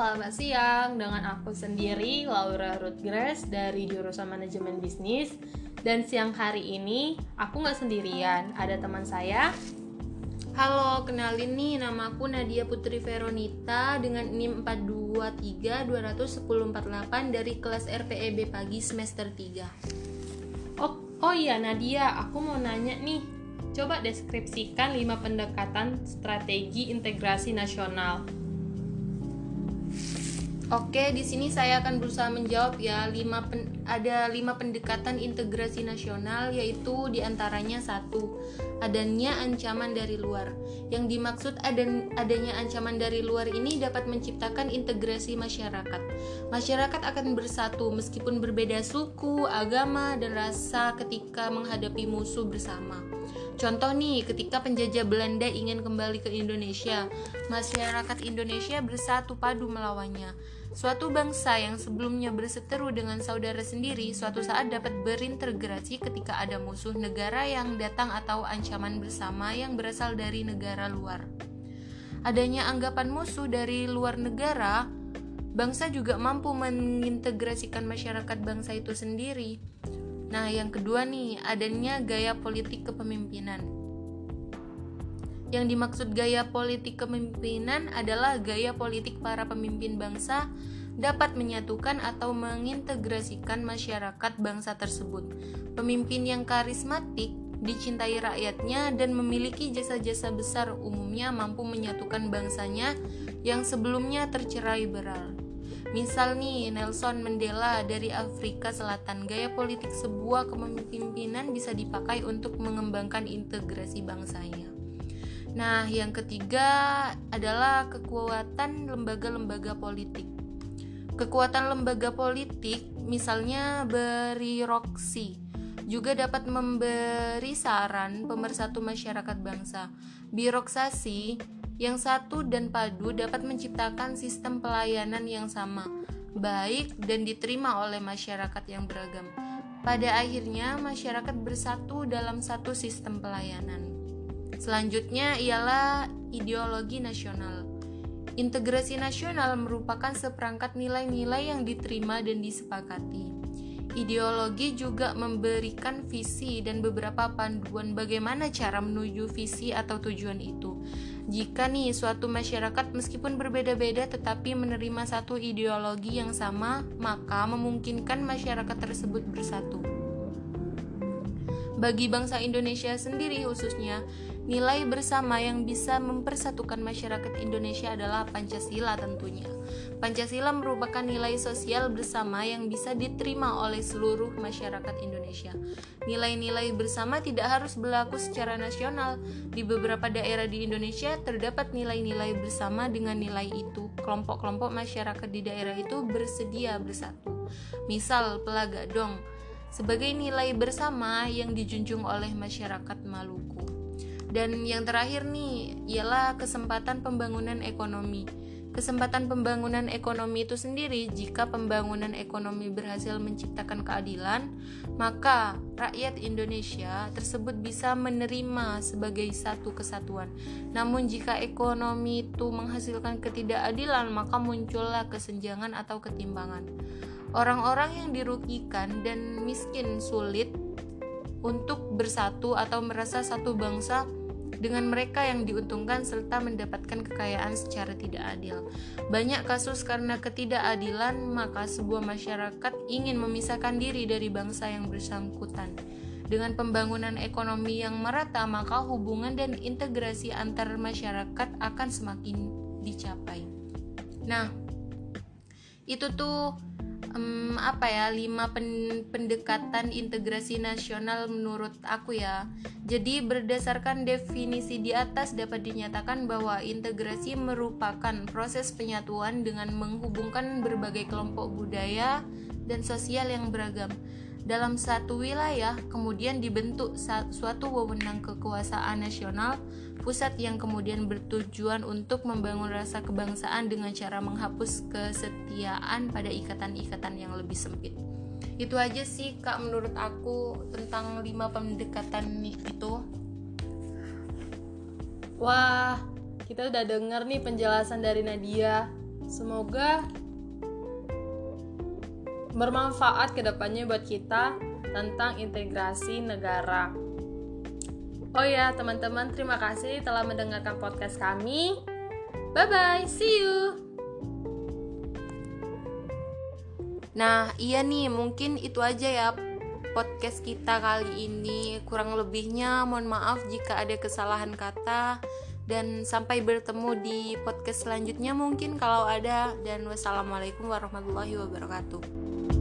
selamat siang dengan aku sendiri Laura Ruth Grace dari jurusan manajemen bisnis dan siang hari ini aku nggak sendirian ada teman saya Halo, kenalin nih nama aku Nadia Putri Veronita dengan NIM 423 dari kelas RPEB pagi semester 3. Oh, oh iya Nadia, aku mau nanya nih. Coba deskripsikan 5 pendekatan strategi integrasi nasional Oke, di sini saya akan berusaha menjawab ya. Lima pen, ada lima pendekatan integrasi nasional, yaitu di antaranya satu, adanya ancaman dari luar. Yang dimaksud adan, adanya ancaman dari luar ini dapat menciptakan integrasi masyarakat. Masyarakat akan bersatu meskipun berbeda suku, agama, dan rasa ketika menghadapi musuh bersama. Contoh nih, ketika penjajah Belanda ingin kembali ke Indonesia, masyarakat Indonesia bersatu padu melawannya. Suatu bangsa yang sebelumnya berseteru dengan saudara sendiri, suatu saat dapat berintegrasi ketika ada musuh negara yang datang atau ancaman bersama yang berasal dari negara luar. Adanya anggapan musuh dari luar negara, bangsa juga mampu mengintegrasikan masyarakat bangsa itu sendiri. Nah, yang kedua nih, adanya gaya politik kepemimpinan. Yang dimaksud gaya politik kepemimpinan adalah gaya politik para pemimpin bangsa dapat menyatukan atau mengintegrasikan masyarakat bangsa tersebut. Pemimpin yang karismatik, dicintai rakyatnya, dan memiliki jasa-jasa besar umumnya mampu menyatukan bangsanya yang sebelumnya tercerai beral. Misal nih Nelson Mandela dari Afrika Selatan, gaya politik sebuah kepemimpinan bisa dipakai untuk mengembangkan integrasi bangsanya. Nah, yang ketiga adalah kekuatan lembaga-lembaga politik. Kekuatan lembaga politik, misalnya birokrasi, juga dapat memberi saran pemersatu masyarakat bangsa. Birokrasi yang satu dan padu dapat menciptakan sistem pelayanan yang sama, baik dan diterima oleh masyarakat yang beragam. Pada akhirnya, masyarakat bersatu dalam satu sistem pelayanan. Selanjutnya ialah ideologi nasional. Integrasi nasional merupakan seperangkat nilai-nilai yang diterima dan disepakati. Ideologi juga memberikan visi dan beberapa panduan bagaimana cara menuju visi atau tujuan itu. Jika nih suatu masyarakat meskipun berbeda-beda tetapi menerima satu ideologi yang sama, maka memungkinkan masyarakat tersebut bersatu. Bagi bangsa Indonesia sendiri khususnya, Nilai bersama yang bisa mempersatukan masyarakat Indonesia adalah Pancasila tentunya. Pancasila merupakan nilai sosial bersama yang bisa diterima oleh seluruh masyarakat Indonesia. Nilai-nilai bersama tidak harus berlaku secara nasional. Di beberapa daerah di Indonesia terdapat nilai-nilai bersama dengan nilai itu. Kelompok-kelompok masyarakat di daerah itu bersedia bersatu. Misal Pelagadong sebagai nilai bersama yang dijunjung oleh masyarakat Maluku. Dan yang terakhir nih ialah kesempatan pembangunan ekonomi. Kesempatan pembangunan ekonomi itu sendiri, jika pembangunan ekonomi berhasil menciptakan keadilan, maka rakyat Indonesia tersebut bisa menerima sebagai satu kesatuan. Namun, jika ekonomi itu menghasilkan ketidakadilan, maka muncullah kesenjangan atau ketimbangan. Orang-orang yang dirugikan dan miskin sulit untuk bersatu atau merasa satu bangsa dengan mereka yang diuntungkan serta mendapatkan kekayaan secara tidak adil. Banyak kasus karena ketidakadilan, maka sebuah masyarakat ingin memisahkan diri dari bangsa yang bersangkutan. Dengan pembangunan ekonomi yang merata, maka hubungan dan integrasi antar masyarakat akan semakin dicapai. Nah, itu tuh um, apa ya lima pen, pendekatan integrasi nasional menurut aku ya. Jadi berdasarkan definisi di atas dapat dinyatakan bahwa integrasi merupakan proses penyatuan dengan menghubungkan berbagai kelompok budaya dan sosial yang beragam. Dalam satu wilayah kemudian dibentuk suatu wewenang kekuasaan nasional pusat yang kemudian bertujuan untuk membangun rasa kebangsaan dengan cara menghapus kesetiaan pada ikatan-ikatan yang lebih sempit. Itu aja sih Kak menurut aku tentang lima pendekatan itu. Wah, kita udah denger nih penjelasan dari Nadia. semoga bermanfaat ke depannya buat kita tentang integrasi negara. Oh ya, teman-teman, terima kasih telah mendengarkan podcast kami. Bye bye, see you. Nah, iya nih, mungkin itu aja ya podcast kita kali ini. Kurang lebihnya mohon maaf jika ada kesalahan kata dan sampai bertemu di podcast selanjutnya mungkin kalau ada dan wassalamualaikum warahmatullahi wabarakatuh.